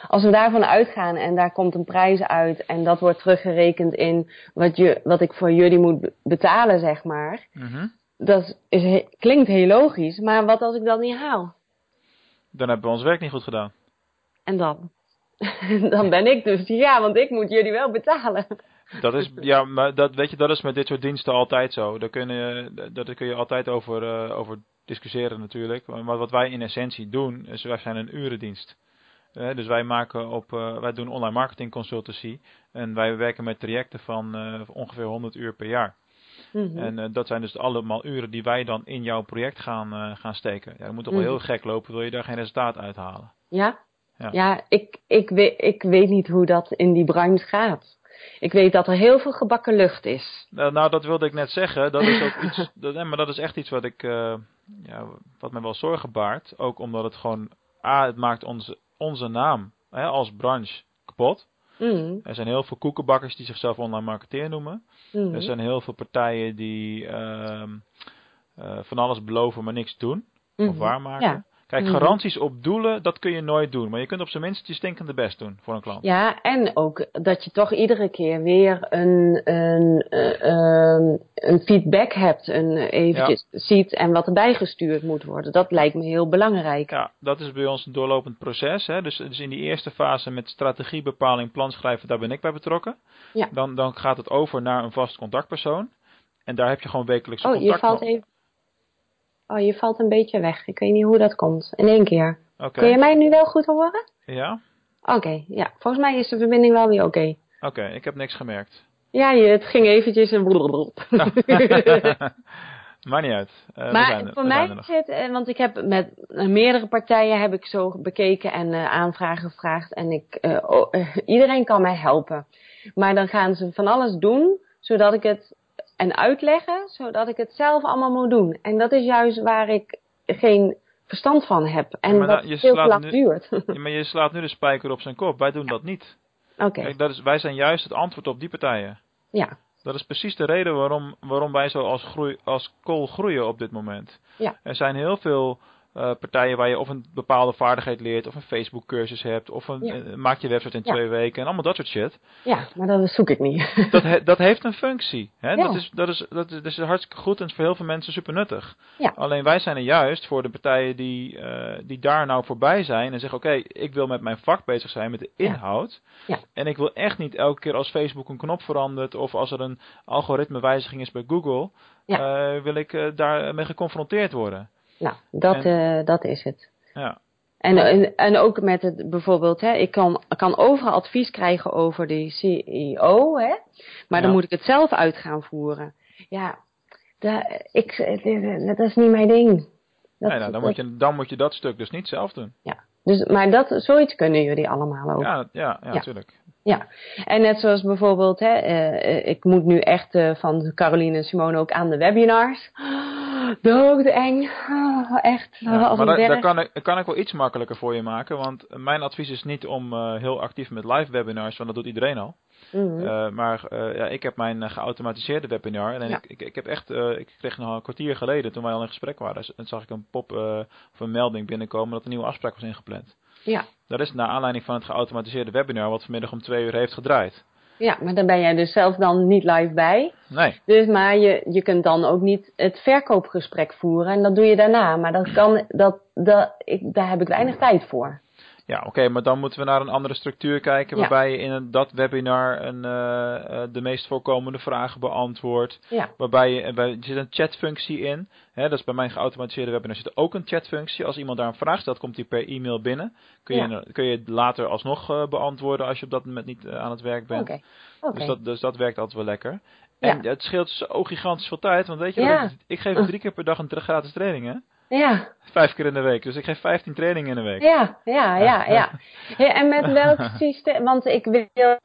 Als we daarvan uitgaan en daar komt een prijs uit en dat wordt teruggerekend in wat, je, wat ik voor jullie moet be- betalen, zeg maar. Mhm. Dat is, klinkt heel logisch, maar wat als ik dat niet haal? Dan hebben we ons werk niet goed gedaan. En dan? dan ben ik dus, ja, want ik moet jullie wel betalen. Dat is, ja, maar dat, weet je, dat is met dit soort diensten altijd zo. Daar kun je, daar daar kun je altijd over, eh, over discussiëren natuurlijk. Maar wat wij in essentie doen, is wij zijn een urendienst. Dus wij maken op, eh, wij doen online marketing consultancy. En wij werken met trajecten van eh, ongeveer 100 uur per jaar. Mhm. En eh, dat zijn dus allemaal uren die wij dan in jouw project gaan, gaan steken. Ja, dat moet toch wel Mhm. heel gek lopen, wil je daar geen resultaat uithalen. Ja? Ja. Ja, ik, ik, weet, ik weet niet hoe dat in die branche gaat. Ik weet dat er heel veel gebakken lucht is. Nou, nou, dat wilde ik net zeggen. Dat is ook iets. Dat, nee, maar dat is echt iets wat ik. ja, wat me wel zorgen baart. Ook omdat het gewoon. A, het maakt onze, onze naam hè, als branche kapot. Mhm. Er zijn heel veel koekenbakkers die zichzelf online marketeer noemen. Mhm. Er zijn heel veel partijen die ehm, eh, van alles beloven, maar niks doen. Of Mhm. waarmaken. Ja. Kijk, Mhm. garanties op doelen, dat kun je nooit doen. Maar je kunt op zijn minst je stinkende best doen voor een klant. Ja, en ook dat je toch iedere keer weer een, een, eh, ehm, een feedback hebt. Een, eh, eventjes ziet en wat erbij gestuurd moet worden. Dat lijkt me heel belangrijk. Ja, dat is bij ons een doorlopend proces. Hè. Dus, dus in die eerste fase met strategiebepaling, planschrijven, daar ben ik bij betrokken. Ja. Dan, dan gaat het over naar een vast contactpersoon. En daar heb je gewoon wekelijks Oh, je contact valt mee. even. Oh, je valt een beetje weg. Ik weet niet hoe dat komt. In één keer. Oké. Kun je mij nu wel goed horen? Ja? Oké, ja. Volgens mij is de verbinding wel weer oké. Oké, ik heb niks gemerkt. Ja, je, het ging eventjes een blablabla. Maakt niet uit. Eh, Maar zijn voor mij is nog. het, eh, want ik heb met eh, meerdere partijen heb ik zo bekeken en aanvragen gevraagd en ik, oh, iedereen kan mij helpen. Maar dan gaan ze van alles doen, zodat ik het, en uitleggen, zodat ik het zelf allemaal moet doen. En dat is juist waar ik geen verstand van heb en wat nou, je veel te slaat lang nu- duurt. Ja, maar je slaat nu de spijker op zijn kop. Wij doen dat niet. Oké, Kijk, dat is, wij zijn juist het antwoord op die partijen. ja, Dat is precies de reden waarom, waarom wij zo als, groei, als kool groeien op dit moment. Ja. Er zijn heel veel eh, partijen waar je of een bepaalde vaardigheid leert, of een Facebook cursus hebt, of een, Ja. eh, maak je website in Ja. twee weken en allemaal dat soort shit. ja, maar dat zoek ik niet. Dat, he- dat heeft een functie. Hè? Ja. Dat, is, dat, is, dat, is, dat is hartstikke goed en is voor heel veel mensen super nuttig. Alleen wij zijn er juist voor de partijen die, eh, die daar nou voorbij zijn en zeggen: Oké, ik wil met mijn vak bezig zijn, met de inhoud. En ik wil echt niet elke keer als Facebook een knop verandert of als er een algoritmewijziging is bij Google, wil ik daarmee geconfronteerd worden. Nou, dat, eh, dat is het. Ja. En, en, en ook met het bijvoorbeeld, hè, ik kan, kan overal advies krijgen over de CEO, hè, maar dan moet ik het zelf uit gaan voeren. Ja, ik, dat is niet mijn ding. Dat, Nee, nou, dan, moet je, dan moet je dat stuk dus niet zelf doen. ja. dus, maar dat, zoiets kunnen jullie allemaal ook. Ja, ja, ja, Ja. natuurlijk. Ja, en net zoals bijvoorbeeld, hè, eh, eh, ik moet nu echt eh, van Caroline en Simone ook aan de webinars. Doodeng, oh, echt. Ja, als maar daar, kan, ik, kan ik wel iets makkelijker voor je maken. Want mijn advies is niet om eh, heel actief met live webinars, want dat doet iedereen al. Mhm. Eh, maar eh, ja, ik heb mijn geautomatiseerde webinar. En Ja. ik, ik, ik heb echt, ik kreeg nog een kwartier geleden, toen wij al in gesprek waren, en zag ik een pop of een melding binnenkomen dat een nieuwe afspraak was ingepland. ja. Dat is naar aanleiding van het geautomatiseerde webinar, wat vanmiddag om twee uur heeft gedraaid. Ja, maar daar ben jij dus zelf dan niet live bij. Nee, Dus, maar je, je kunt dan ook niet het verkoopgesprek voeren en dat doe je daarna. Maar dat kan, dat, dat, ik, daar heb ik weinig tijd voor. Ja, oké, maar dan moeten we naar een andere structuur kijken, waarbij je in een, dat webinar een, eh, eh, de meest voorkomende vragen beantwoordt. Ja. Waarbij je, bij, er zit een chatfunctie in. Hè, dat is bij mijn geautomatiseerde webinar zit ook een chatfunctie. Als iemand daar een vraag stelt, komt die per e-mail binnen. Kun je, Ja. kun je later alsnog eh, beantwoorden als je op dat moment niet aan het werk bent. Oké. Dus, dat, dus dat werkt altijd wel lekker. Ja. En het scheelt zo gigantisch veel tijd. Want weet je, ik, ik geef drie keer per dag een gratis training, hè? Ja, Vijf keer in de week. Dus ik geef 15 trainingen in de week. ja, ja, ja, ja. Ja, en met welk systeem? Want ik wil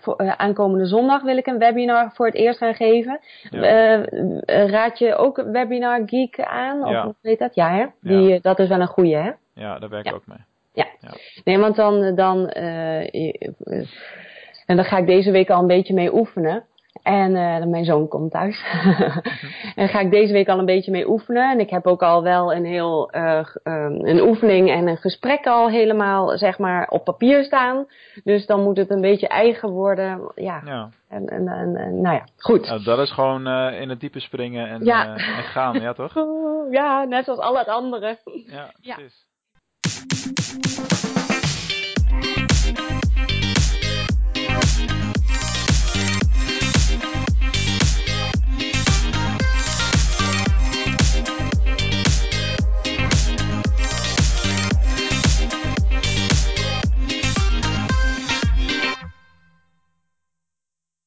voor- eh, aankomende zondag wil ik een webinar voor het eerst gaan geven. Ja. Raad je ook Webinar Geek aan? Of Ja. hoe heet dat? Ja, hè? Die, Dat is wel een goeie, hè? Ja, daar werk ik Ja. ook mee. Nee, want dan, dan en dan ga ik deze week al een beetje mee oefenen. En eh, mijn zoon komt thuis. en ga ik deze week al een beetje mee oefenen. En ik heb ook al wel een heel eh, ehm, een oefening en een gesprek al helemaal zeg maar op papier staan. Dus dan moet het een beetje eigen worden. Ja. Ja. En, en, en, en, nou ja, goed. Nou, dat is gewoon eh, in het diepe springen en, Ja. en gaan, ja toch? Ja, net zoals al het andere. Ja, Ja.